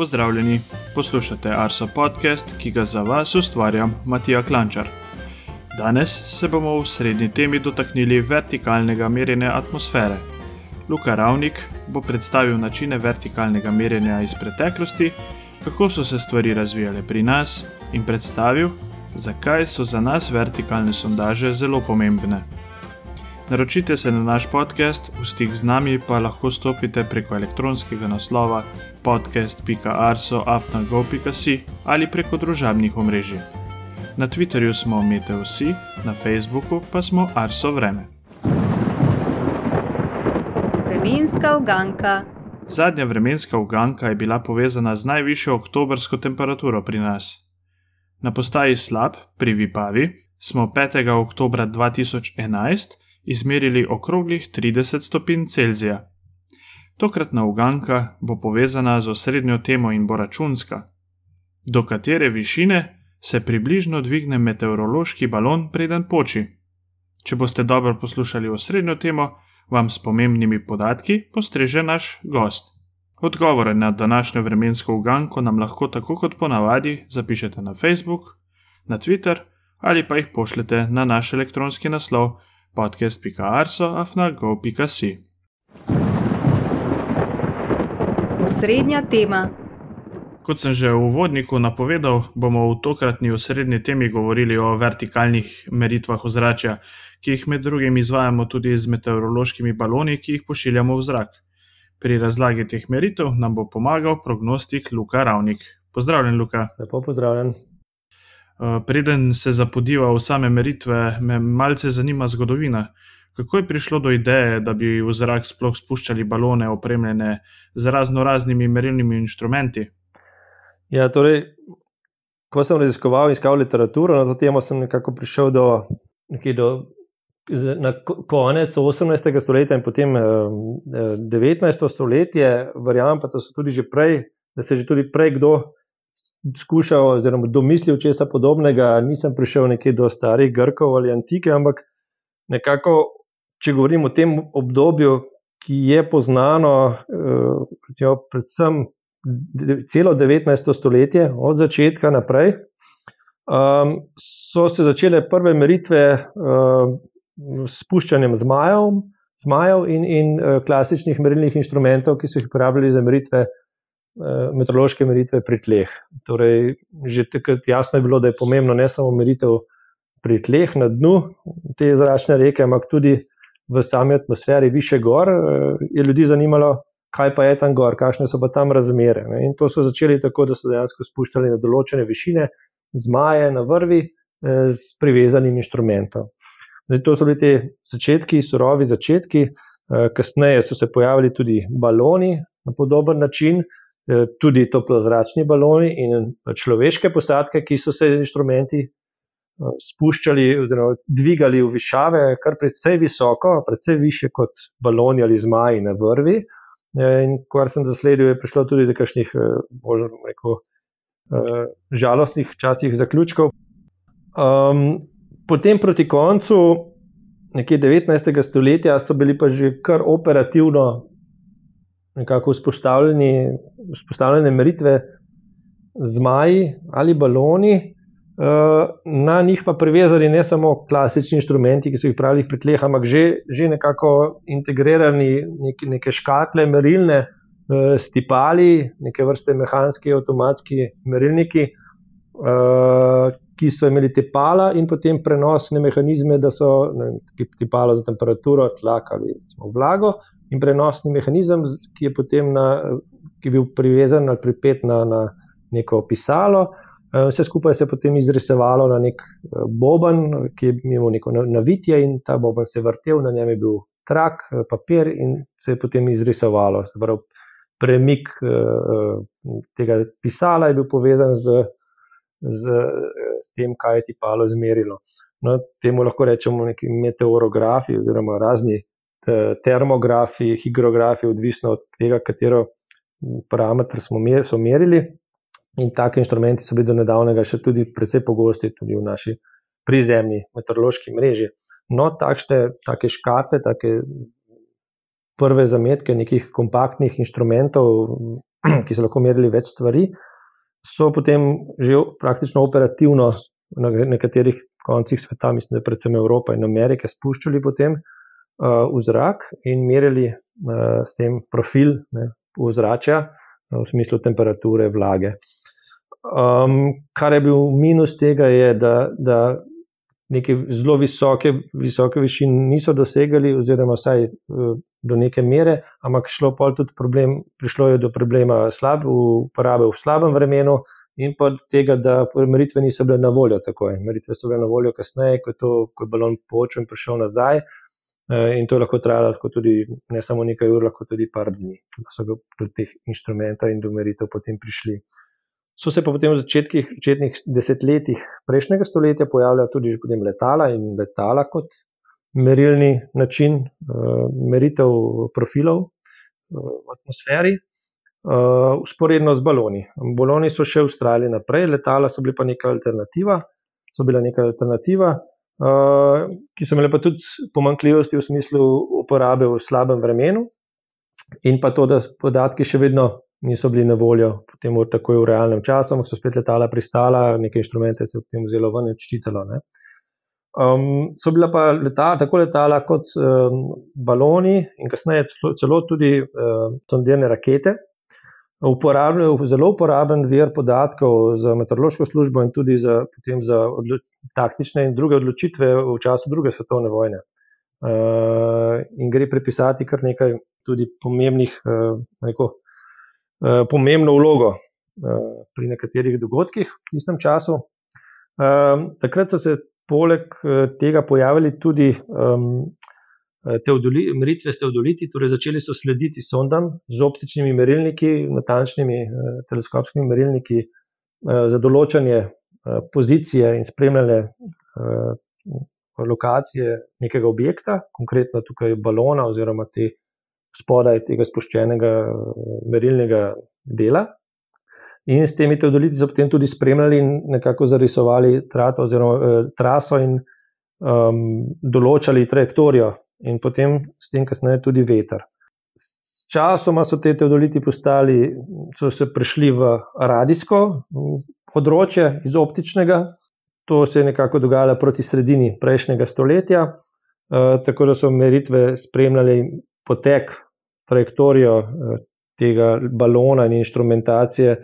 Pozdravljeni, poslušate Arso podcast, ki ga za vas ustvarjam Matija Klančar. Danes se bomo v srednji temi dotaknili vertikalnega merjenja atmosfere. Luka Ravnik bo predstavil načine vertikalnega merjenja iz preteklosti, kako so se stvari razvijale pri nas in predstavil, zakaj so za nas vertikalne sondaže zelo pomembne. Naročite se na naš podcast, v stik z nami pa lahko stopite preko elektronskega naslova podcast.arso.afnago.si ali preko družabnih omrežij. Na Twitterju smo Meteosi, na Facebooku pa smo Arso Vreme. Vremenska uganka. Zadnja vremenska uganka je bila povezana z najvišjo oktobrsko temperaturo pri nas. Na postaji Slab pri Vipavi smo 5. oktober 2011 izmerili okroglih 30 stopinj Celzija. Tokratna uganka bo povezana z osrednjo temo in bo računska, do katere višine se približno dvigne meteorološki balon, preden poči. Če boste dobro poslušali osrednjo temo, vam s pomembnimi podatki postreže naš gost. Odgovore na današnjo vremensko uganko nam lahko tako kot ponavadi zapišete na Facebook, na Twitter ali pa jih pošljete na naš elektronski naslov podcast.arso.afnago.si. Osrednja tema. Kot sem že v uvodniku napovedal, bomo v tokratni osrednji temi govorili o vertikalnih meritvah ozračja, ki jih med drugim izvajamo tudi z meteorološkimi baloni, ki jih pošiljamo v zrak. Pri razlagi teh meritev nam bo pomagal prognostik Luka Ravnik. Pozdravljen, Luka. Lepo pozdravljen. Uh, preden se zapodiva v same meritve, me malce zanima zgodovina. Kako je prišlo do ideje, da bi v zrak sploh spuščali balone, opremljene z razno raznimi merilnimi inštrumenti? Ja, torej, ko sem raziskoval in iskal literaturo na to temo, sem nekako prišel do, do konec 18. stoletja in potem 19. stoletje, verjamem pa, da so tudi že prej, da se je že tudi prej kdo skušal oziroma domislil česa podobnega. Nisem prišel nekje do starih Grkov ali antike, ampak nekako, če govorim o tem obdobju, ki je poznano, recimo, predvsem celo 19. stoletje, od začetka naprej. Um, so se začele prve meritve um, spuščanjem zmajev, zmajev in, in uh, klasičnih merilnih inštrumentov, ki so jih uporabljali za meritve, uh, meteorološke meritve pri tleh. Torej, že takrat jasno je bilo, da je pomembno ne samo meritev pri tleh na dnu te zračne reke, ampak tudi v sami atmosferi više gor. Uh, je ljudi zanimalo, kaj pa je tam gor, kakšne so pa tam razmere. Ne? In to so začeli tako, da so dejansko spuščali na določene višine zmaje na vrvi eh, s privezanim inštrumentom. Zdaj, to so bili ti začetki, surovi začetki, eh, kasneje so se pojavili tudi baloni na podoben način, eh, tudi toplozračni baloni in človeške posadke, ki so se z inštrumenti eh, spuščali oziroma dvigali v višave, kar precej visoko, precej više kot baloni ali zmaji na vrvi. In kar sem zasledil, je prišlo tudi do kakšnih bolj rekel, žalostnih časih zaključkov. Um, potem proti koncu, nekje 19. stoletja, so bili pa že kar operativno nekako vzpostavljene meritve zmaji ali baloni, na njih pa privezali ne samo klasični inštrumenti, ki so jih pravili pri tleh, ampak že, že nekako integrirani neke, neke škatle merilne. Stipali, neke vrste mehanski, avtomatski merilniki, ki so imeli te pala in potem prenosne mehanizme, da so ti pala za temperaturo, tlak ali vlago, in prenosni mehanizem, ki je potem na, ki je bil privezan ali pripet na, na neko pisalo. Eh, vse skupaj se je potem izrisovalo na nek eh, boben, ki je imel neko navitje, in ta boben se je vrtel, na njem je bil trak, eh, papir, in se je potem izrisovalo. Pravi, premik tega pisala je bil povezan z, z s tem, kaj je ti palo izmerilo. No, temu lahko rečemo neki meteorografi oziroma razni termografi, higrografi, odvisno od tega, katero parameter smo mer, so merili. In take inštrumenti so bili do nedavnega še tudi precej pogosti tudi v naši prizemni meteorološki mreži. No, takšne take škate, take prve zametke nekih kompaktnih inštrumentov, ki so lahko merili več stvari, so potem že praktično operativno na nekaterih koncih sveta, mislim, da predvsem Evropa in Amerika, spuščali potem v zrak in merili uh, s tem profil ne, v zrača, uh, v smislu temperature, vlage. Um, kar je bil minus tega, je, da, da neke zelo visoke, visoke višine niso dosegali, oziroma vsaj uh, do neke mere, ampak šlo pa tudi problem, prišlo je do problema slab, uporabe v slabem vremenu, in pa tega, da meritve niso bile na voljo takoj. Meritve so bile na voljo kasneje, ko je, to, ko je balon počel in prišel nazaj. Eh, in to je lahko trajalo lahko tudi ne samo nekaj ur, lahko tudi par dni, da so do teh inštrumentov in do meritev potem prišli. So se pa potem v začetkih, začetnih desetletjih prejšnjega stoletja pojavljala tudi letala in letala kot merilni način uh, meritev profilov uh, v atmosferi usporedno z baloni. Baloni so še ustrajali naprej, letala so bile pa neka alternativa, so bila neka alternativa, uh, ki so imele pa tudi pomankljivosti v smislu uporabe v slabem vremenu in pa to, da podatki še vedno niso bili na voljo, potem v takoj v realnem času, ampak so spet letala pristala, neke inštrumente se je potem vzelo ven in čitalo. Um, so bila pa letala, tako letala kot um, baloni in kasneje celo tudi um, sondirne rakete, uporabljajo zelo uporaben vir podatkov za meteorološko službo in tudi za, za taktične in druge odločitve v času druge svetovne vojne. Uh, in gre pripisati kar nekaj tudi pomembnih, neko, uh, pomembno vlogo pri nekaterih dogodkih v istem času. Takrat so se poleg tega pojavili tudi Eh, teodoli, meritve s teodoliti, torej začeli so slediti sondam z optičnimi merilniki, natančnimi eh, teleskopskimi merilniki eh, za določanje pozicije in spremljanje lokacije nekega objekta, konkretno tukaj balona oziroma te spodaj tega spuščenega merilnega dela. In s temi teodoliti so potem tudi spremljali in nekako zarisovali trato oziroma traso in um, določali trajektorijo in potem s tem kasneje tudi veter. Časoma so te teodoliti postali, so se prešli v radijsko področje iz optičnega. To se je nekako dogajalo proti sredini prejšnjega stoletja, eh, tako da so meritve spremljali potek, trajektorijo eh, tega balona in inštrumentacije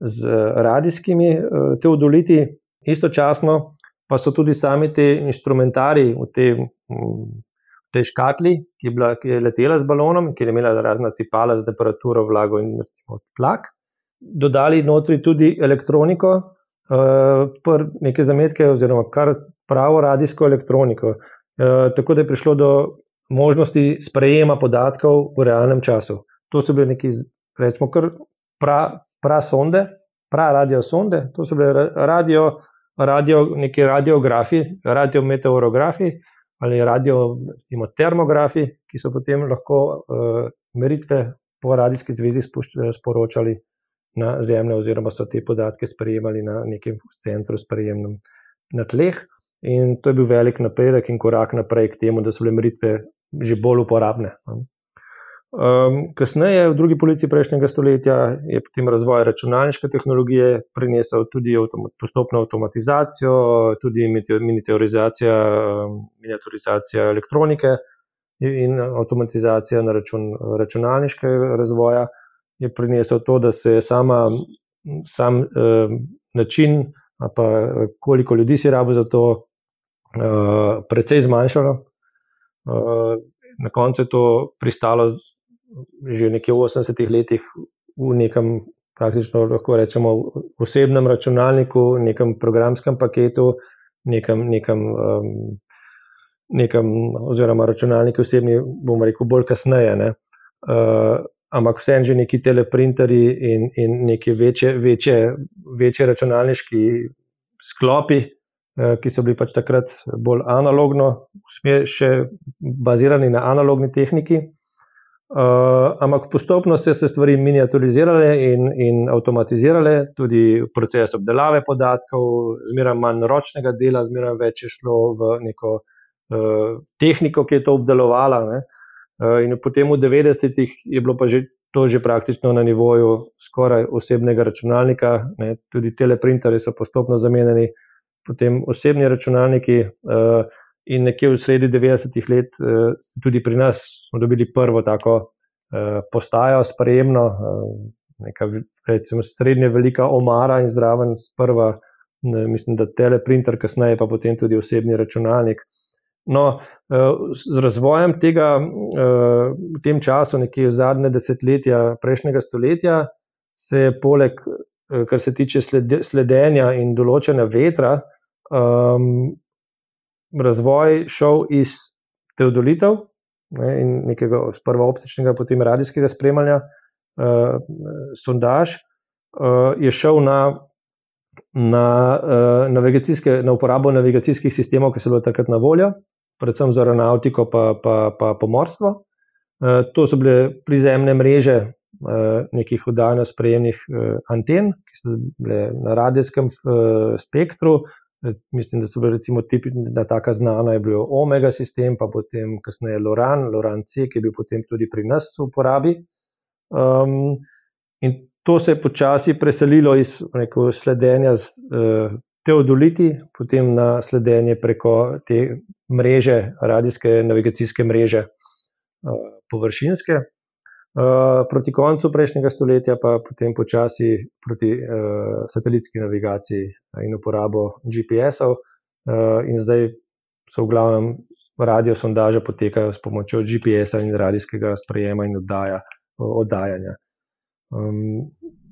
z radijskimi eh, teodoliti. Istočasno pa so tudi sami ti inštrumentari v tem tej škatli, ki je, bila, ki je letela z balonom, ki je imela razna tipala za temperaturo, vlago in recimo, tlak. Dodali notri tudi elektroniko, uh, neke zametke, oziroma kar pravo radijsko elektroniko. Uh, tako da je prišlo do možnosti sprejema podatkov v realnem času. To so bile neki, rečemo, kar pra, pra sonde, pra radio sonde, to so bile radio, radio, neki radiografi, radiometeorografi, ali radio, recimo termografi, ki so potem lahko uh, meritve po radijski zvezi sporočali na Zemljo, oziroma so te podatke sprejemali na nekem centru sprejemnem na tleh. In to je bil velik napredek in korak naprej k temu, da so bile meritve že bolj uporabne. Um, kasneje, v drugi polovici prejšnjega stoletja, je potem razvoj računalniške tehnologije prinesel tudi avtomat, postopno avtomatizacijo, tudi miniaturizacija, miniaturizacija elektronike in avtomatizacija na račun računalniškega razvoja. Je prinesel to, da se je sama, sam um, način, pa koliko ljudi si rabo za to, uh, precej zmanjšalo. Uh, na koncu je to pristalo že nekje v 80-ih letih v nekem, praktično lahko rečemo, osebnem računalniku, nekem programskem paketu, nekem, nekem, um, nekem oziroma računalniki osebni, bomo rekel, bolj kasneje. Uh, ampak vseeno že neki teleprinterji in, in neki večje, večje, večje računalniški sklopi, uh, ki so bili pač takrat bolj analogno, še bazirani na analogni tehniki. Uh, ampak postopno so se stvari miniaturizirale in, in avtomatizirale, tudi proces obdelave podatkov, zmeraj manj ročnega dela, zmeraj več je šlo v neko uh, tehniko, ki je to obdelovala. Ne. In potem v 90-ih je bilo pa že to že praktično na nivoju skoraj osebnega računalnika, ne, tudi teleprinterji so postopno zamenjeni, potem osebni računalniki. Uh, in nekje v sredi 90-ih let, uh, tudi pri nas, smo dobili prvo tako uh, postajo, sprejemno, uh, neka recimo srednje velika omara in zraven prva, ne, mislim, da teleprinter, kasneje pa potem tudi osebni računalnik. No, z razvojem tega v tem času, nekje v zadnje desetletja prejšnjega stoletja, se je poleg, kar se tiče sledenja in določene vetra, um, razvoj šel iz teodolitev ne, in nekega sprva optičnega, potem radijskega spremljanja, uh, sondaž, uh, je šel na, na, uh, na uporabo navigacijskih sistemov, ki so bili takrat na voljo predvsem za aeronautiko in pa, pa pomorstvo. Uh, to so bile prizemne mreže uh, nekih oddajno sprejemnih uh, anten, ki so bile na radijskem spektru. Mislim, da so bile recimo tipi, da taka znana je bil Omega sistem, pa potem kasneje Loran, Loran C, ki je bil potem tudi pri nas v uporabi. Um, in to se je počasi preselilo iz neko, sledenja z uh, teodoliti, potem na sledenje preko te mreže, radijske navigacijske mreže, uh, površinske. Uh, proti koncu prejšnjega stoletja, pa potem počasi proti uh, satelitski navigaciji in uporabo GPS-ov, in zdaj so v glavnem radio sondaže potekajo s pomočjo GPS-a in radijskega sprejema in oddaja, oddajanja.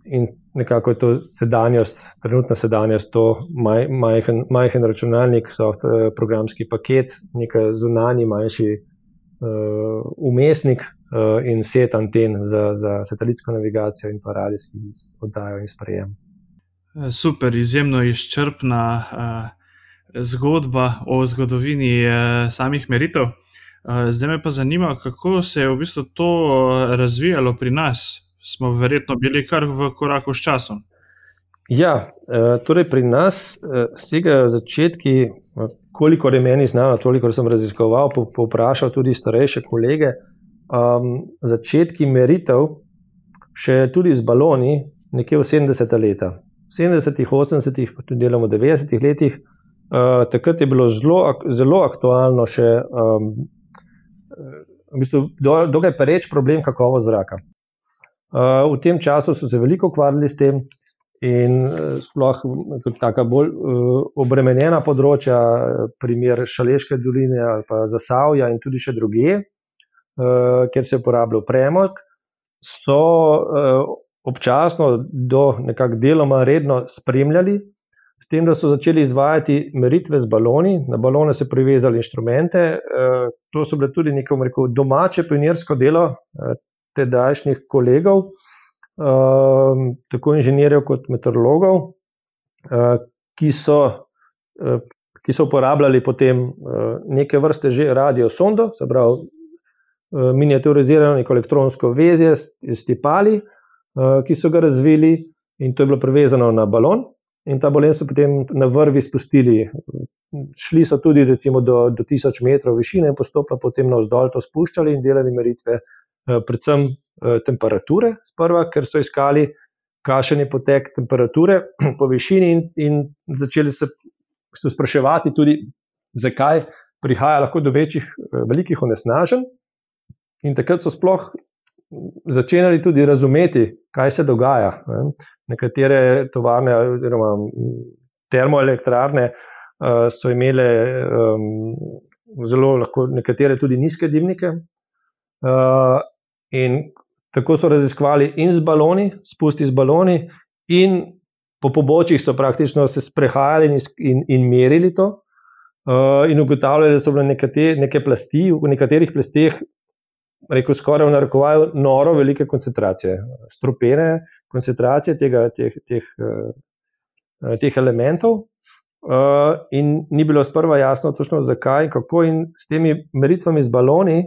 In nekako je to sedanjost, trenutna sedanjost, to maj, majhen, majhen računalnik, soft, eh, programski paket, nekaj zunanji, manjši uh, umestnik uh, in set anten za, za satelitsko navigacijo in pa radijski oddajo in sprejem. Super, izjemno izčrpna uh, zgodba o zgodovini uh, samih meritev. Uh, zdaj me pa zanima, kako se je v bistvu to razvijalo pri nas, smo verjetno bili kar v koraku s časom. Ja, eh, torej pri nas eh, segajo začetki, eh, koliko je meni znano, toliko sem raziskoval, povprašal tudi starejše kolege. Um, začetki meritev, še tudi z baloni, nekje v 70-ih letih, 70-ih, 80-ih, pa tudi deloma v 90-ih letih, uh, takrat je bilo zelo, zelo aktualno še um, v bistvu, dokaj pereč problem kakovosti zraka. V tem času so se veliko ukvarjali s tem in eh, sploh tako bolj eh, obremenjena področja, primer Šaleške doline ali pa Zasavja in tudi še druge, eh, kjer se je uporabljal premog, so občasno do nekako deloma redno spremljali. S tem, da so začeli izvajati meritve z baloni, na balone so privezali inštrumente, to so bile tudi neko rekel, domače pionirsko delo, tedajšnjih kolegov, uh, tako inženirjev kot meteorologov, uh, ki, so, uh, ki so uporabljali potem uh, neke vrste že radio sondo, se pravi miniaturizirano neko elektronsko vezje s tipali, ki so ga razvili in to je bilo prevezano na balon. In ta balon so potem na vrvi spustili. Šli so tudi recimo, do, do 1000 metrov višine in postopno potem navzdol to spuščali in delali meritve Eh, predvsem eh, temperature, sprva, ker so iskali, kakšen je potek temperature po višini, in, in začeli se, se spraševati tudi, zakaj prihaja lahko do večjih, eh, velikih onesnaženj. In takrat so sploh začeli tudi razumeti, kaj se dogaja. Nekatere tovarne, oziroma termoelektrarne, so imele zelo lahko, nekatere tudi nizke dimnike, in tako so raziskovali in z baloni, spusti z baloni, in po pobočjih so praktično se sprehajali in, in, in merili to. Uh, in ugotavljali, da so bile neke plasti, v nekaterih plasteh, rekel skoraj v narekovaju, noro velike koncentracije, stropene koncentracije tega, teh, teh, uh, teh elementov. Uh, in ni bilo sprva jasno, točno zakaj in kako, in s temi meritvami z baloni,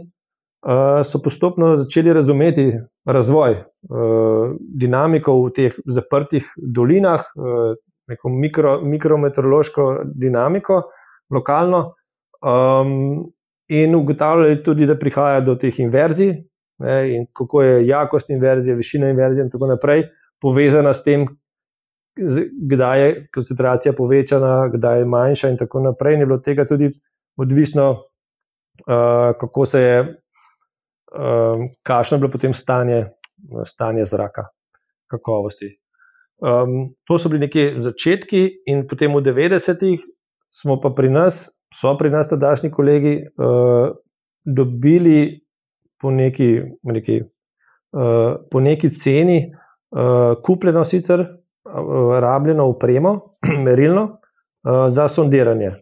so postopno začeli razumeti razvoj, dinamiko v teh zaprtih dolinah, neko mikro, mikrometeorološko dinamiko, lokalno. Um, in ugotavljali tudi, da prihaja do teh inverzij ne, in kako je jakost inverzije, višina inverzije in tako naprej povezana s tem, kdaj je koncentracija povečana, kdaj je manjša in tako naprej. In je bilo tega tudi odvisno, uh, kako se je, um, kakšno je bilo potem stanje, stanje zraka, kakovosti. Um, to so bili neki začetki, in potem v 90-ih smo pa pri nas, so pri nas tadašnji kolegi, uh, dobili po neki, neki, uh, po neki ceni, uh, kupljeno sicer, uh, rabljeno upremo, merilno, uh, za sondiranje.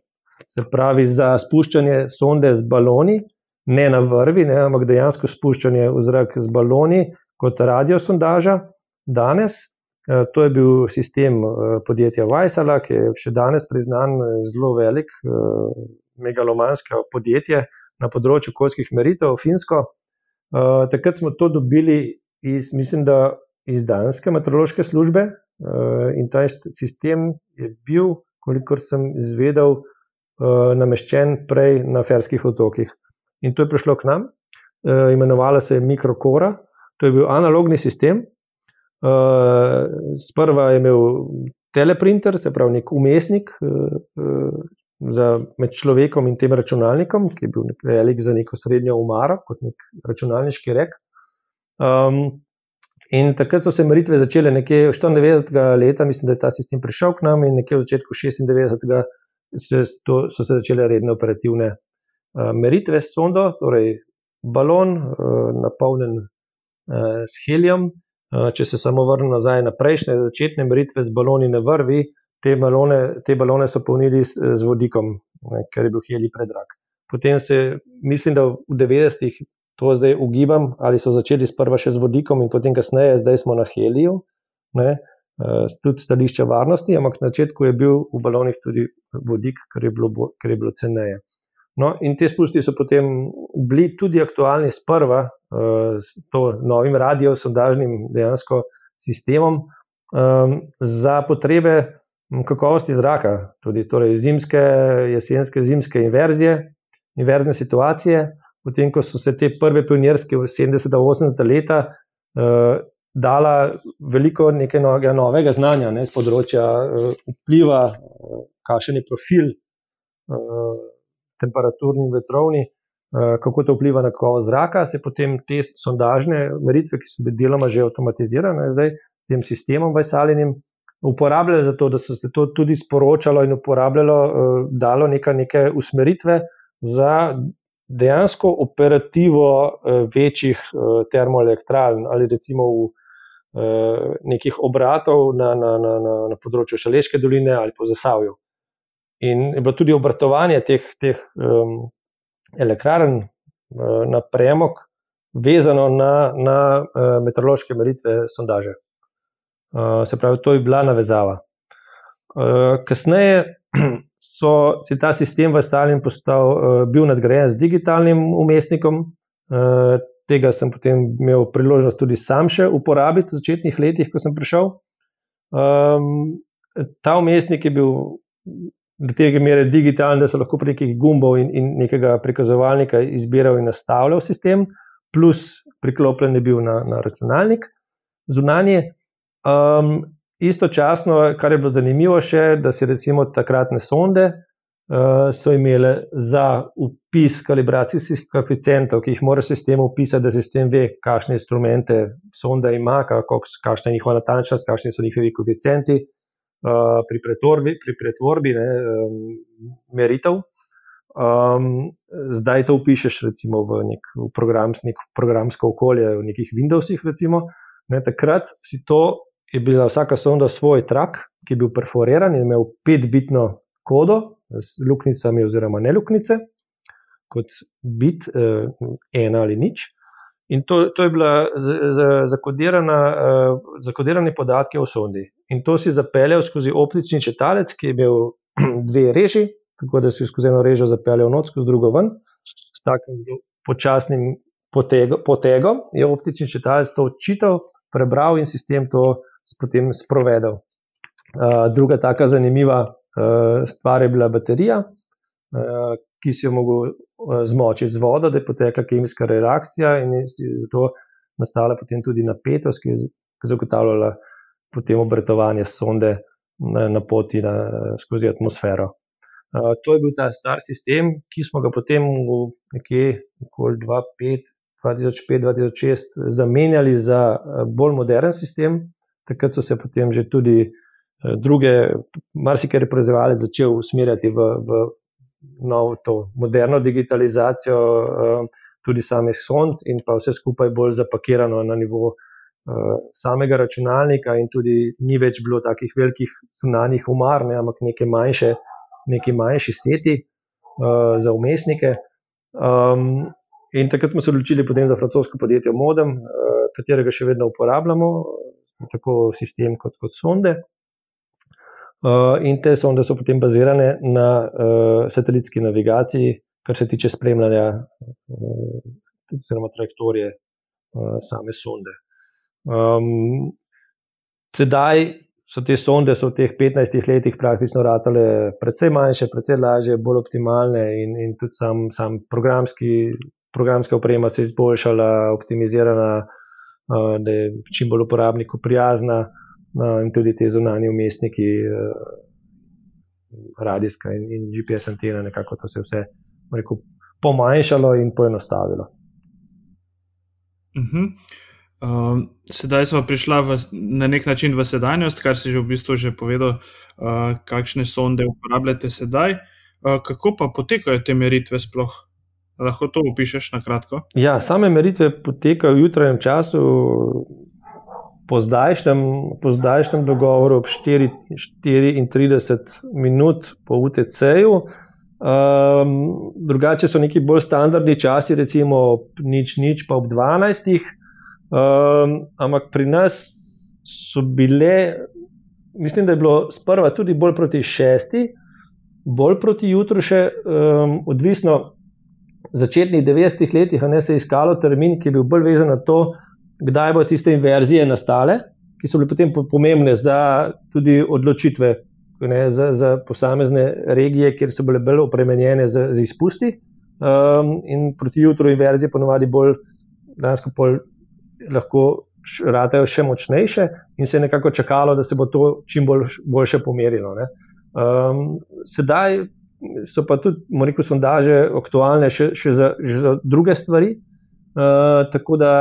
Se pravi, za spuščanje sonde z baloni, ne na vrvi, ne, ampak dejansko spuščanje v zrak z baloni, kot radiosondaža. Danes, uh, to je bil sistem uh, podjetja Vajsala, ki je še danes priznan zelo velik, megalomansko podjetje na področju okoljskih meritev, finsko. Takrat smo to dobili iz, mislim, da iz Danske meteorološke službe in ta sistem je bil, kolikor sem izvedel, nameščen prej na Ferskih otokih. In to je prišlo k nam, uh, imenovala se je Mikrokora, to je bil analogni sistem. Uh, sprva je imel teleprinter, se pravi, nek umestnik, uh, za, med človekom in tem računalnikom, ki je bil velik za neko srednjo umaro, kot nek računalniški rek. Um, in takrat so se meritve začele nekje 94. leta, mislim, da je ta sistem prišel k nam in nekje v začetku 96. Se, to, so se začele redne operativne meritve s sondo, torej balon, uh, napolnjen uh, s helijem. Če se samo vrnem nazaj na prejšnje začetne meritve z baloni na vrvi, te balone, te balone so polnili z, z vodikom, ne, ker je bil heli predrag. Potem se, mislim, da v 90-ih to zdaj ugibam, ali so začeli sprva še z vodikom in potem kasneje, zdaj smo na heliju, ne, tudi stališča varnosti, ampak na začetku je bil v balonih tudi vodik, ker je bilo, ker je bilo ceneje. No, in te spusti so potem bili tudi aktualni sprva uh, s to novim radiosondažnim dejansko sistemom um, za potrebe kakovosti zraka, tudi torej zimske, jesenske, zimske inverzije, inverzne situacije. Potem, ko so se te prve pionirske v 70-80 leta uh, dala veliko nekaj novega, novega znanja ne, z področja uh, vpliva, uh, kakšen je profil, uh, temperaturni in vetrovni, uh, kako to vpliva na kakovost zraka, se potem te sondažne meritve, ki so bile deloma že avtomatizirane, zdaj tem sistemom vajsaljenim, uporabljali za to, da so se to tudi sporočalo in uporabljalo, uh, dalo neka, neke usmeritve za dejansko operativo uh, večjih termoelektrarn ali recimo v nekih obratov na, na, na, na, na področju Šaleške doline ali po Zasavju. In je bilo tudi obratovanje teh, teh um, elektrarn uh, na premog vezano na, na uh, meteorološke meritve sondaže. Uh, se pravi, to je bila navezava. Uh, kasneje so se ta sistem v Stalin postal, uh, bil nadgrajen z digitalnim umestnikom. Uh, tega sem potem imel priložnost tudi sam še uporabiti v začetnih letih, ko sem prišel. Um, ta umestnik je bil do tega mere digitalen, da so lahko prek nekih gumbov in, in nekega prikazovalnika izbiral in nastavljal sistem, plus priklopljen je bil na, na računalnik zunanje. Um, istočasno, kar je bilo zanimivo, še, da si recimo takratne sonde uh, so imele za upis kalibracijskih koeficientov, ki jih mora sistem upisati, da sistem ve, kakšne instrumente sonda ima, kakšna je njihova natančnost, kakšni so njihovi koeficienti pri pretvorbi, pri pretvorbi ne, um, meritev. Um, zdaj to upišeš recimo v nek v program, nek programsko okolje, v nekih Windowsih. Recimo, ne, takrat si to je bila vsaka sonda svoj trak, ki je bil perforiran in imel petbitno kodo z luknjicami oziroma ne luknjice, kot bit, eh, ena ali nič. In to, to je bila zakodirana, eh, zakodirane podatke o sondi. In to si zapeljal skozi optični četalec, ki je imel dve reži, tako da si skozi eno režo zapeljal noč, skozi drugo ven, s takim počasnim potegom je optični četalec to odčital, prebral in sistem to potem sprovedel. Uh, druga taka zanimiva uh, stvar je bila baterija, uh, ki si jo mogel zmočiti z vodo, da je potekla kemijska reakcija in je zato nastala potem tudi napetost, ki je zagotavljala potem obratovanje sonde na, na poti na, skozi atmosfero. Uh, to je bil ta star sistem, ki smo ga potem v nekje okoli 2005-2006 zamenjali za bolj modern sistem. Takrat so se potem že tudi druge, marsikaj proizvajalec začel usmerjati v, v novo, to moderno digitalizacijo, tudi samih sond in pa vse skupaj bolj zapakirano na nivo uh, samega računalnika, in tudi ni več bilo takih velikih zunanjih umar, ne, ampak neke manjše, neki manjši seti uh, za umestnike. Um, in takrat smo se odločili potem za francosko podjetje Modem, uh, katerega še vedno uporabljamo, tako sistem kot, kot sonde. Uh, in te sonde so potem bazirane na uh, satelitski navigaciji, kar se tiče spremljanja uh, oziroma trajektorije uh, same sonde. Um, sedaj so te sonde so v teh 15 letih praktično ratale precej manjše, precej lažje, bolj optimalne in, in tudi sam, sam programski, programska oprema se je izboljšala, optimizirana, uh, da je čim bolj uporabniku prijazna uh, in tudi te zunanje umestniki. Uh, Radijska in, in GPS antena, nekako to se je vse rekel, pomanjšalo in poenostavilo. Uh -huh. Uh, sedaj smo prišli v, na nek način v sedanjost, kar si že v bistvu že povedal, uh, kakšne sonde uporabljate sedaj. Uh, kako pa potekajo te meritve sploh? Lahko to opišeš na kratko? Ja, same meritve potekajo v jutranjem času. Po zdajšnjem, po zdajšnjem dogovoru, ob 4, 34 minut po UTC-ju, Um, drugače so neki bolj standardni časi, recimo nič, nič, pa ob 12. Um, ampak pri nas so bile, mislim, da je bilo sprva tudi bolj proti šesti, bolj proti jutru, še um, odvisno. V začetnih 90-ih letih se je iskalo termin, ki je bil bolj vezan na to, kdaj bo tiste inverzije nastale, ki so bile potem pomembne za tudi odločitve ne, za, za posamezne regije, kjer so bile bolj opremenjene z, z izpusti. Um, in proti jutru inverzije ponovadi bolj, dansko pol, lahko ratejo še močnejše, in se je nekako čakalo, da se bo to čim bolj, boljše pomerilo. Um, sedaj so pa tudi, rekel, sondaže aktualne še, še, za, še za druge stvari. Uh, tako da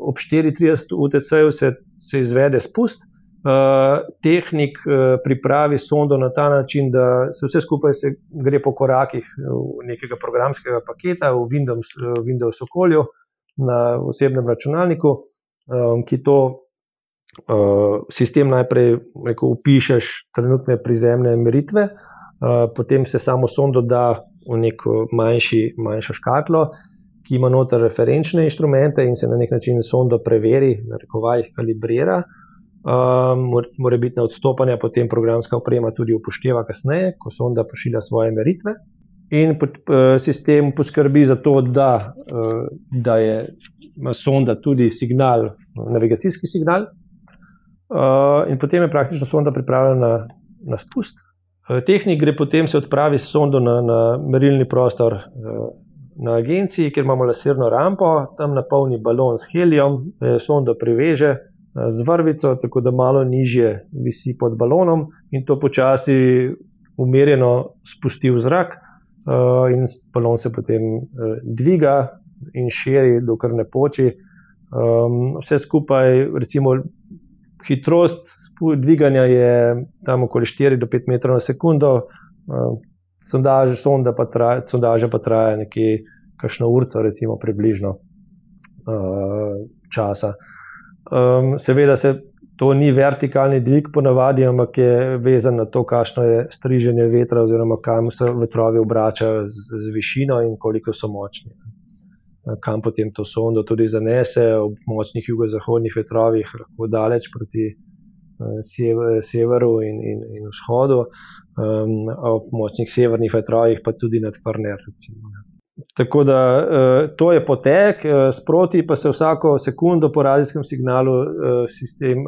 ob 34 UTC-ju se, se izvede spust, Eh, tehnik uh, pripravi sondo na ta način, da se vse skupaj se gre po korakih nekega programskega paketa v Windows, uh, Windows okolju na osebnem računalniku, um, ki to uh, sistem najprej rekel, upišeš trenutne prizemne meritve, uh, potem se samo sondo da v neko manjši, manjšo škatlo. Ki ima noter referenčne inštrumente in se na nek način sondo preveri, na rekovaj jih kalibrira, Um, mora biti na odstopanja, potem programska oprema tudi upošteva kasneje, ko sonda pošilja svoje meritve. In pod, uh, sistem poskrbi za to, da, uh, da je, sonda tudi signal, navigacijski signal, uh, in potem je praktično sonda pripravljena na, na spust. Tehnik gre potem se odpravi s sondo na, na merilni prostor na agenciji, kjer imamo laserno rampo, tam napolni balon s helijem, sondo priveže z vrvico, tako da malo nižje visi pod balonom in to počasi umirjeno spusti v zrak, uh, in balon se potem uh, dviga in širi, dokler ne poči. Um, vse skupaj, recimo, hitrost dviganja je tam okoli 4 do 5 metrov na sekundo, uh, sondaž, sonda pa traja, sondaža pa traja nekje kakšno urco, recimo, približno uh, časa. Um, seveda se to ni vertikalni dvig, ponavadi, ampak je vezan na to, kakšno je striženje vetra, oziroma kam se vetrovi obračajo z, z višino in koliko so močni. Kam potem to sondo tudi zanese, ob močnih jugozahodnih vetrovih, lahko daleč proti uh, severu in, in, in vzhodu, um, ob močnih severnih vetrovih pa tudi nad Kvarner. Recimo, Tako da uh, to je potek, uh, sproti pa se vsako sekundo po radijskem signalu uh, sistem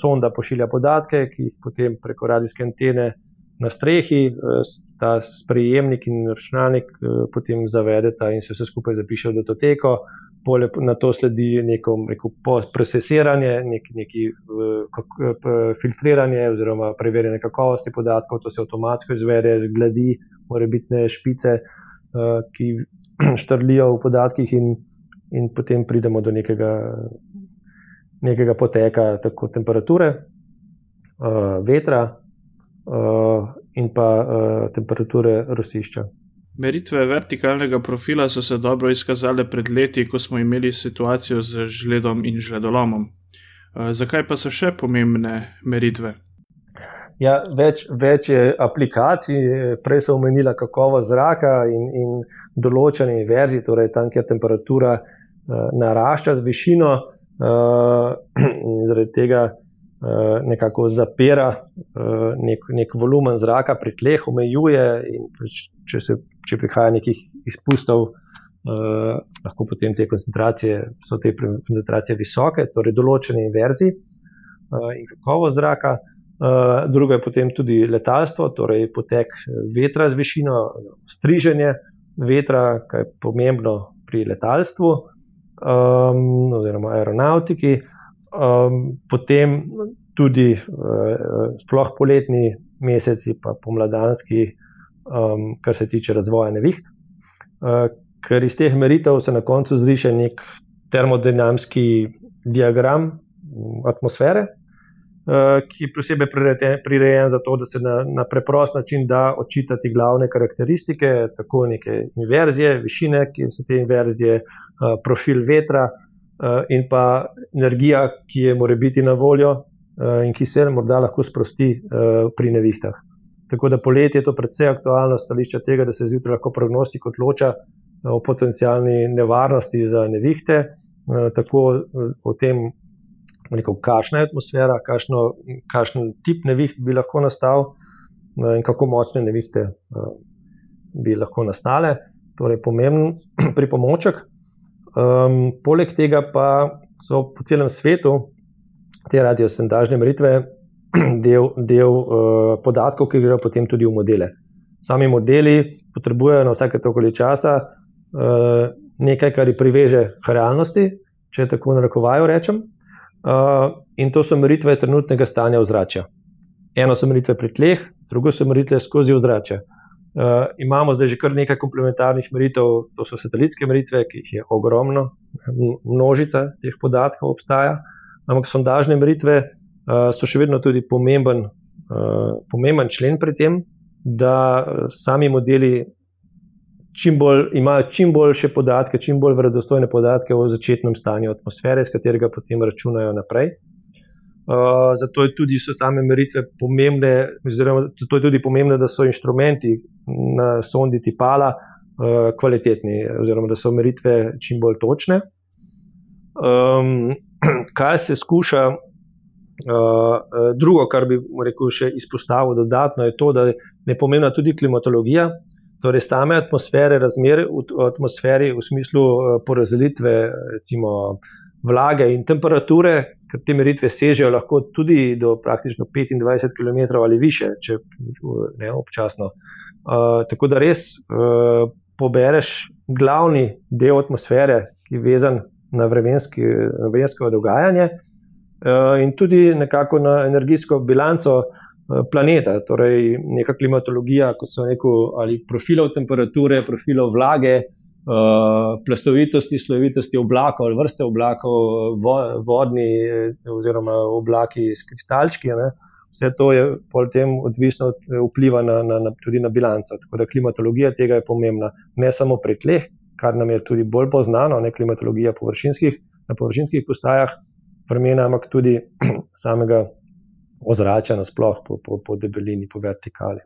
sonda pošilja podatke, ki jih potem preko radijske antene na strehi, ta sprejemnik in računalnik potem zavedeta in se vse skupaj zapiše v datoteko. Pole na to sledi neko rekel, procesiranje, nek, neki filtriranje oziroma preverjanje kakovosti podatkov, to se avtomatsko izvede, zgledi, mora biti ne špice, ki štrlijo v podatkih, in, in potem pridemo do nekega, nekega poteka, tako temperature, vetra in pa temperature rosišča. Meritve vertikalnega profila so se dobro izkazale pred leti, ko smo imeli situacijo z žledom in žledolomom. Eh, zakaj pa so še pomembne meritve? Ja, več, več je aplikacij, prej so omenila kakovost zraka in, in določene inverzije, torej tam, kjer temperatura uh, narašča z višino, uh, in zaradi tega uh, nekako zapira uh, nek, nek volumen zraka pri tleh, omejuje, in če se če prihaja nekih izpustov, uh, lahko potem te koncentracije, so te koncentracije visoke, torej določene inverzije uh, in kakovost zraka. Uh, drugo je potem tudi letalstvo, torej potek vetra z višino, striženje vetra, kar je pomembno pri letalstvu um, oziroma aeronautiki. Um, potem tudi uh, sploh poletni meseci, pa pomladanski, um, kar se tiče razvoja neviht. Uh, ker iz teh meritev se na koncu zriše nek termodinamski diagram atmosfere, ki je posebej prirejen za to, da se na, na preprost način da očitati glavne karakteristike, tako neke inverzije, višine, ki so te inverzije, uh, profil vetra. Uh, in pa energija, ki je mora biti na voljo, in ki se morda lahko sprosti pri nevihtah. Tako da poletje je to predvsej aktualno stališče tega, da se zjutraj lahko prognostik odloča eh, o potencijalni nevarnosti za nevihte, eh, tako o tem, kakšna je atmosfera, kakšno, kakšen tip neviht bi lahko nastal eh, in kako močne nevihte bi lahko nastale. Torej, pomemben pripomoček. Um, poleg tega pa so po celem svetu te radiosondažne meritve del, del uh, podatkov, ki grejo potem tudi v modele. Sami modeli potrebujejo na vsake toliko časa uh, nekaj, kar jih priveže k realnosti, če tako na rekovaju rečem. Uh, in to so meritve trenutnega stanja ozračja. Eno so meritve pri tleh, drugo so meritve skozi ozračje. Uh, imamo zdaj že kar nekaj komplementarnih meritev, to so satelitske meritve, ki jih je ogromno, množica teh podatkov obstaja, ampak sondažne meritve Eh, so še vedno tudi pomemben, uh, pomemben člen pri tem, da sami modeli čim bolj, imajo čim boljše podatke, čim bolj verodostojne podatke o začetnem stanju atmosfere, s katerega potem računajo naprej. Uh, zato je tudi so same meritve pomembne, oziroma zato je tudi pomembno, da so inštrumenti na sondi tipala uh, kvalitetni, oziroma da so meritve čim bolj točne. Um, kaj se skuša Uh, drugo, kar bi rekel, še izpostavil dodatno, je to, da je pomembna tudi klimatologija, torej same atmosfere, razmere v atmosferi v smislu uh, porazdelitve, recimo vlage in temperature, ker te meritve sežejo lahko tudi do praktično 25 km ali više, če ne občasno. Uh, tako da res uh, pobereš glavni del atmosfere, ki je vezan na vremensko dogajanje. Eh, in tudi nekako na energijsko bilanco eh, planeta, torej neka klimatologija, kot so rekel, ali profilov temperature, profilov vlage, eh, plastovitosti, slovitosti oblakov ali vrste oblakov, vodni oziroma oblaki s kristalčki. Ne. Vse to je potem odvisno od vpliva na, na, na, tudi na bilanco. Tako da klimatologija tega je pomembna, ne samo pri tleh, kar nam je tudi bolj poznano, ne klimatologija površinskih, na površinskih postajah, vremena, ampak tudi samega ozračja, nasplošno po, po, po debelini, po vertikali.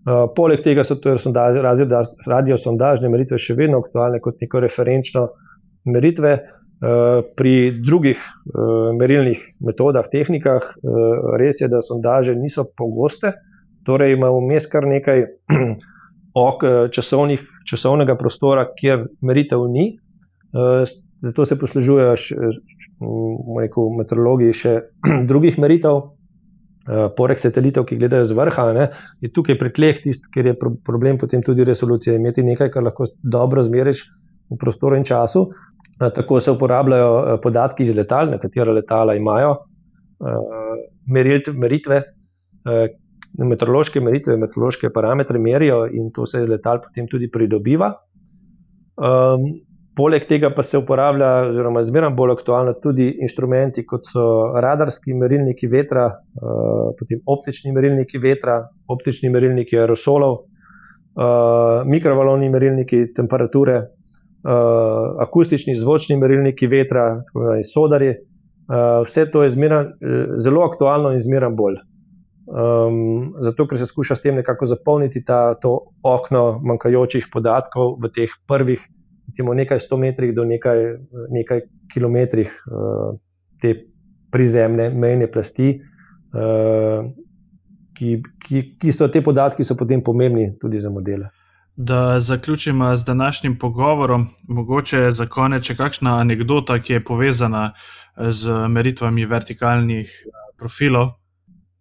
Uh, poleg tega so to radiosondažne meritve še vedno aktualne kot neko referenčno meritve. Uh, pri drugih uh, merilnih metodah, tehnikah, uh, res je, da sondaže niso pogoste, torej imamo vmes kar nekaj ok, časovnega prostora, kjer meritev ni. Uh, zato se poslužujejo rekel, meteorologi še drugih meritev. Poleg satelitov, ki gledajo z vrha, ne, je tukaj pri tleh tisti, ker je problem potem tudi resolucija. Imeti nekaj, kar lahko dobro zmeriš v prostoru in času. Tako se uporabljajo podatki iz letal, na katera letala imajo meritve, meteorološke meritve, meteorološke parametre merijo in to se iz letal potem tudi pridobiva. Um, poleg tega pa se uporablja, oziroma zmeraj bolj aktualno, tudi inštrumenti, kot so radarski merilniki vetra, uh, potem optični merilniki vetra, optični merilniki aerosolov, uh, mikrovalovni merilniki temperature, uh, akustični zvočni merilniki vetra, tako imenovani sodari. Vse to je zmeraj zelo aktualno in zmeraj bolj. Um, zato, ker se skuša s tem nekako zapolniti ta, to okno manjkajočih podatkov v teh prvih, recimo, nekaj sto metrih do nekaj, nekaj kilometrih uh, te prizemne mejne plasti, uh, ki, ki, ki so te podatki, so potem pomembni tudi za modele. Da zaključimo z današnjim pogovorom, mogoče za konec, če kakšna anekdota, ki je povezana z meritvami vertikalnih profilov.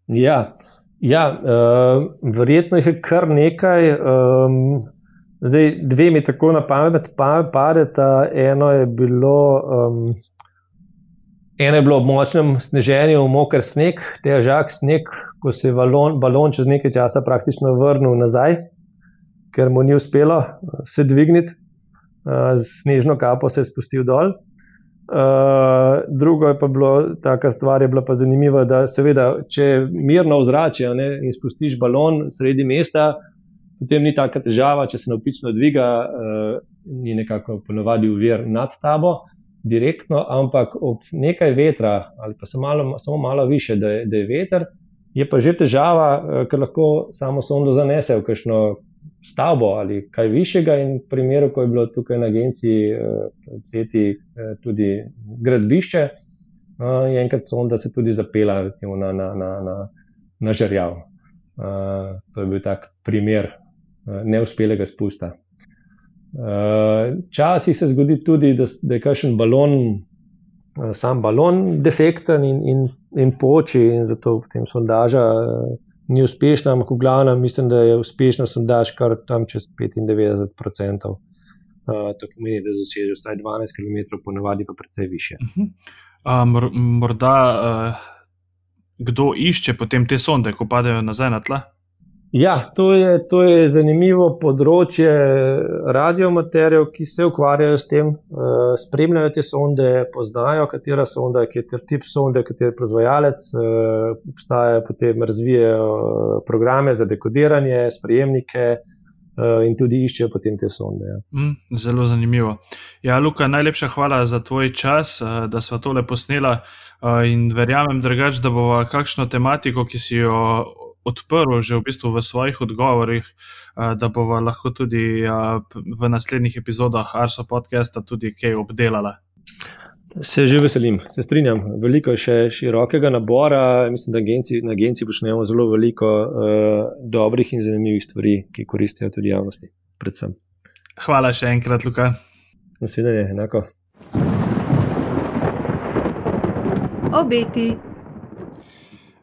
Ja, ja uh, verjetno jih je kar nekaj. Um, zdaj, dve mi tako na pamet padeta. Eno je bilo. Um, Eno je bilo ob močnem sneženju, moker sneg, težak sneg, ko se je balon, balon čez nekaj časa praktično vrnil nazaj, ker mu ni uspelo se dvigniti, z snežno kapo se je spustil dol. Uh, drugo je pa bilo, taka stvar je bila pa zanimiva, da seveda, če mirno vzračje in spustiš balon sredi mesta, potem ni taka težava, če se napično dviga, uh, ni nekako ponovadi uvir nad tabo direktno, ampak ob nekaj vetra ali pa malo, samo malo više, da je, da je veter, je pa že težava, uh, ker lahko samo sondo zanese v kakšno stavbo ali kaj višjega. In v primeru, ko je bilo tukaj na agenciji odpreti eh, eh, tudi gradbišče, eh, je enkrat sonda se tudi zapela recimo, na, na, na, na, na žrjav. To je bil tak primer neuspelega spusta. Včasih se zgodi tudi, da, da je kakšen balon, sam balon, defekten in, in, in poči, in zato potem sondaža ni uspešna, ampak v glavnem mislim, da je uspešna sondaž kar tam čez 95%. Uh, to pomeni, da zaseže vsaj 12 km, ponavadi pa precej više. Uh -huh. uh, morda uh, kdo išče potem te sonde, ko padejo nazaj na tla? Ja, to je, to je zanimivo področje radiomaterjev, ki se ukvarjajo s tem, uh, spremljajo te sonde, poznajo, katera sonda, kateri tip sonde, kateri proizvajalec, uh, obstajajo potem razvijajo eh, programe za dekodiranje, sprejemnike uh, in tudi iščejo potem te sonde. Ja. Mm, zelo zanimivo. Ja, Luka, najlepša hvala za tvoj čas, da smo tole posnela in verjamem, drugač, da bo kakšno tematiko, ki si jo odprl že v bistvu v svojih odgovorih, da bova lahko tudi v naslednjih epizodah Arso podcasta tudi kaj obdelala. Se že veselim, se strinjam. Veliko je še širokega nabora. Mislim, da agenci, na agenciji počnemo zelo veliko uh, dobrih in zanimivih stvari, ki koristijo tudi javnosti. Predvsem. Hvala še enkrat, Luka. Nasvidenje, enako. Obeti.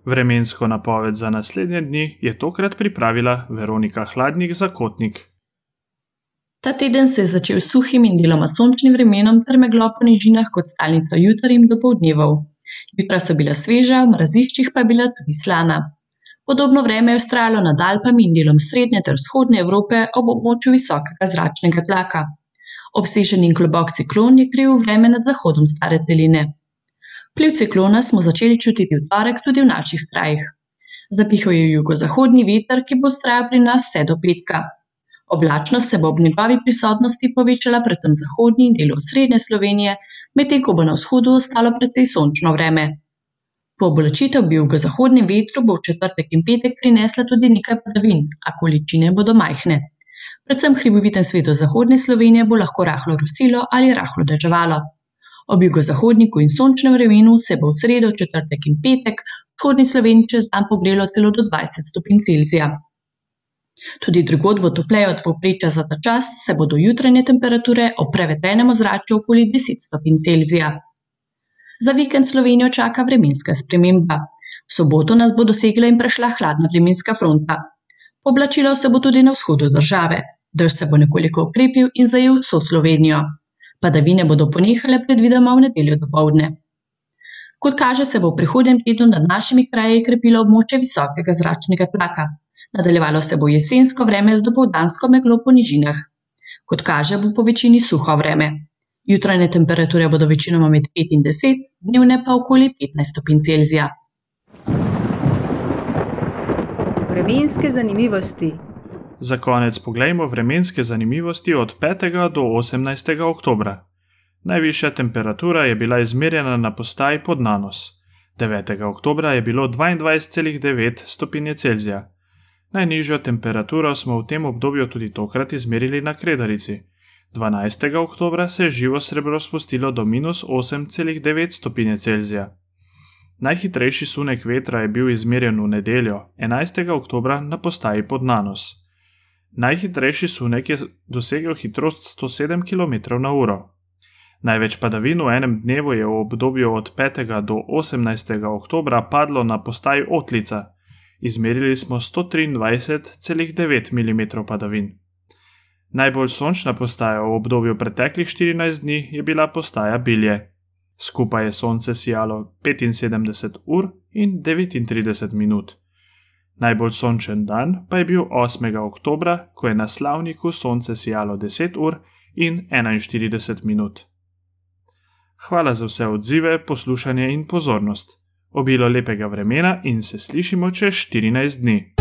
Vremensko napoved za naslednje dni je tokrat pripravila Veronika Hladnik za Kotnik. Ta teden se je začel suhim in deloma sončnim vremenom ter meglo po nižinah kot stalnica jutarjem do povdnevov. Jutra so bila sveža, v mraziščih pa je bila tudi slana. Podobno vreme je ustrajalo nad Alpami in delom srednje ter vzhodne Evrope ob območju visokega zračnega tlaka. Obsežen in globok ciklon je kriv vreme nad zahodom stare celine. Pliv ciklona smo začeli čutiti v torek tudi v naših krajih. Zapihal je jugozahodni veter, ki bo vztrajal pri nas vse do petka. Oblačnost se bo ob njegovi prisotnosti povečala predvsem v zahodnji in delu srednje Slovenije, medtem ko bo na vzhodu ostalo precej sončno vreme. Po oblačitev bi v jugozahodnem vetru bo v četrtek in petek prinesla tudi nekaj padavin, a količine bodo majhne. Predvsem hriboviten svet zahodne Slovenije bo lahko rahlo rusilo ali rahlo deževalo. Ob jugozahodniku in sončnem vremenu se bo v sredo, četrtek in petek v vzhodni Sloveniji čez dan pogrelo celo do 20 stopinj Celzija. Tudi drugod bo topleje od povprečja za ta čas, se bodo jutranje temperature ob prevetrenem ozračju okoli 10 stopinj Celzija. Za vikend Slovenijo čaka vremenska sprememba. V soboto nas bo dosegla in prešla hladna vremenska fronta. Oblačilo se bo tudi na vzhodu države, dež se bo nekoliko okrepil in zajel vso Slovenijo. Padavine bodo ponehale predvidoma v nedeljo do povdne. Kot kaže, se bo v prihodnjem tednu nad našimi kraji krepilo območje visokega zračnega tlaka. Nadaljevalo se bo jesensko vreme z dopoldansko meglo po nižinah. Kot kaže, bo po večini suho vreme. Jutranje temperature bodo večinoma med 5 in 10, dnevne pa okoli 15 stopinj Celzija. Vremenske zanimivosti. Za konec poglejmo vremenske zanimivosti od 5. do 18. oktobra. Najvišja temperatura je bila izmerjena na postaji pod Nanos. 9. oktobra je bilo 22,9 stopinje Celzija. Najnižjo temperaturo smo v tem obdobju tudi tokrat izmerili na Kredarici. 12. oktobra se je živo srebro spustilo do minus 8,9 stopinje Celzija. Najhitrejši sunek vetra je bil izmerjen v nedeljo, 11. oktober, na postaji pod Nanos. Najhitrejši sunek je dosegel hitrost 107 km/h. Največ padavin v enem dnevu je v obdobju od 5. do 18. oktober padlo na postaji Otlica. Izmerili smo 123,9 mm padavin. Najbolj sončna postaja v obdobju preteklih 14 dni je bila postaja Bilje. Skupaj je sonce sijalo 75 ur in 39 minut. Najbolj sončen dan pa je bil 8. oktober, ko je na slavniku sonce sijalo 10 ur in 41 minut. Hvala za vse odzive, poslušanje in pozornost. Obilo lepega vremena in se slišimo čez 14 dni.